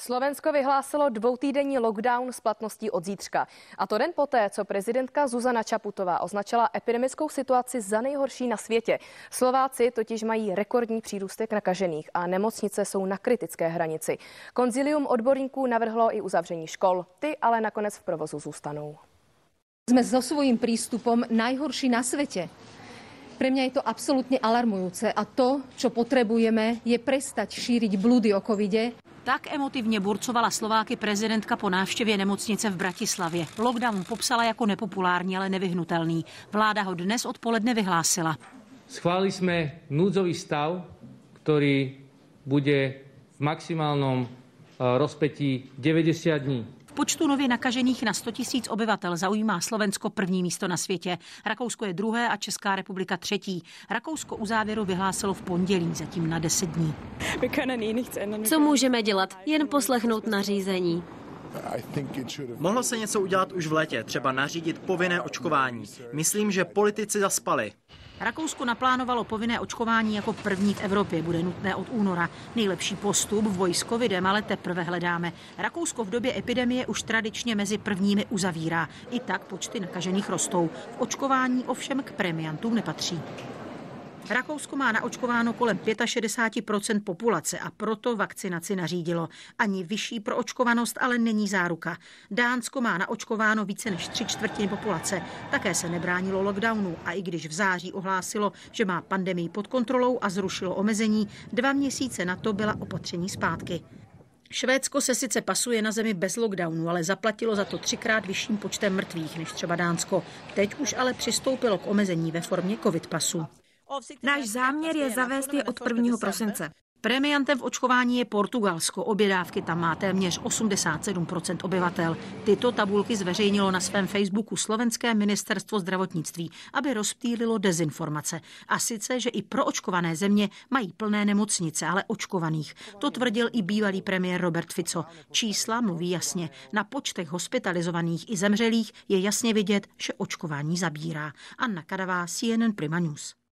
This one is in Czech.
Slovensko vyhlásilo dvoutýdenní lockdown s platností od zítřka. A to den poté, co prezidentka Zuzana Čaputová označila epidemickou situaci za nejhorší na světě. Slováci totiž mají rekordní přírůstek nakažených a nemocnice jsou na kritické hranici. Konzilium odborníků navrhlo i uzavření škol. Ty ale nakonec v provozu zůstanou. Sme so svojím prístupom najhorší na svete. Pre mňa je to absolútne alarmujúce a to, čo potrebujeme, je prestať šíriť blúdy o covide tak emotivně burcovala Slováky prezidentka po návštěvě nemocnice v Bratislavě. Lockdown popsala jako nepopulární, ale nevyhnutelný. Vláda ho dnes odpoledne vyhlásila. Schválili jsme núdzový stav, který bude v maximálnom eh, rozpetí 90 dní. Počtu nově nakažených na 100 000 obyvatel zaujímá Slovensko první místo na světě. Rakousko je druhé a Česká republika třetí. Rakousko u závěru vyhlásilo v pondělí, zatím na 10 dní. Co můžeme dělat? Jen poslechnout nařízení. Mohlo se něco udělat už v létě, třeba nařídit povinné očkování. Myslím, že politici zaspali. Rakousko naplánovalo povinné očkování jako první v Evropě. Bude nutné od února. Nejlepší postup v boji s covidem ale teprve hledáme. Rakousko v době epidemie už tradičně mezi prvními uzavírá. I tak počty nakažených rostou. V očkování ovšem k premiantům nepatří. Rakousko má naočkováno kolem 65% populace a proto vakcinaci nařídilo. Ani vyšší proočkovanost ale není záruka. Dánsko má naočkováno více než tři čtvrtiny populace. Také se nebránilo lockdownu a i když v září ohlásilo, že má pandemii pod kontrolou a zrušilo omezení, dva měsíce na to byla opatření zpátky. Švédsko se sice pasuje na zemi bez lockdownu, ale zaplatilo za to třikrát vyšším počtem mrtvých než třeba Dánsko. Teď už ale přistoupilo k omezení ve formě covid pasu. Náš záměr je zavést je od 1. prosince. Premiantem v očkování je Portugalsko. Obě dávky tam má téměř 87% obyvatel. Tyto tabulky zveřejnilo na svém Facebooku slovenské ministerstvo zdravotnictví, aby rozptýlilo dezinformace. A sice, že i pro očkované země mají plné nemocnice, ale očkovaných. To tvrdil i bývalý premiér Robert Fico. Čísla mluví jasně. Na počtech hospitalizovaných i zemřelých je jasně vidět, že očkování zabírá. Anna Kadavá, CNN Prima News.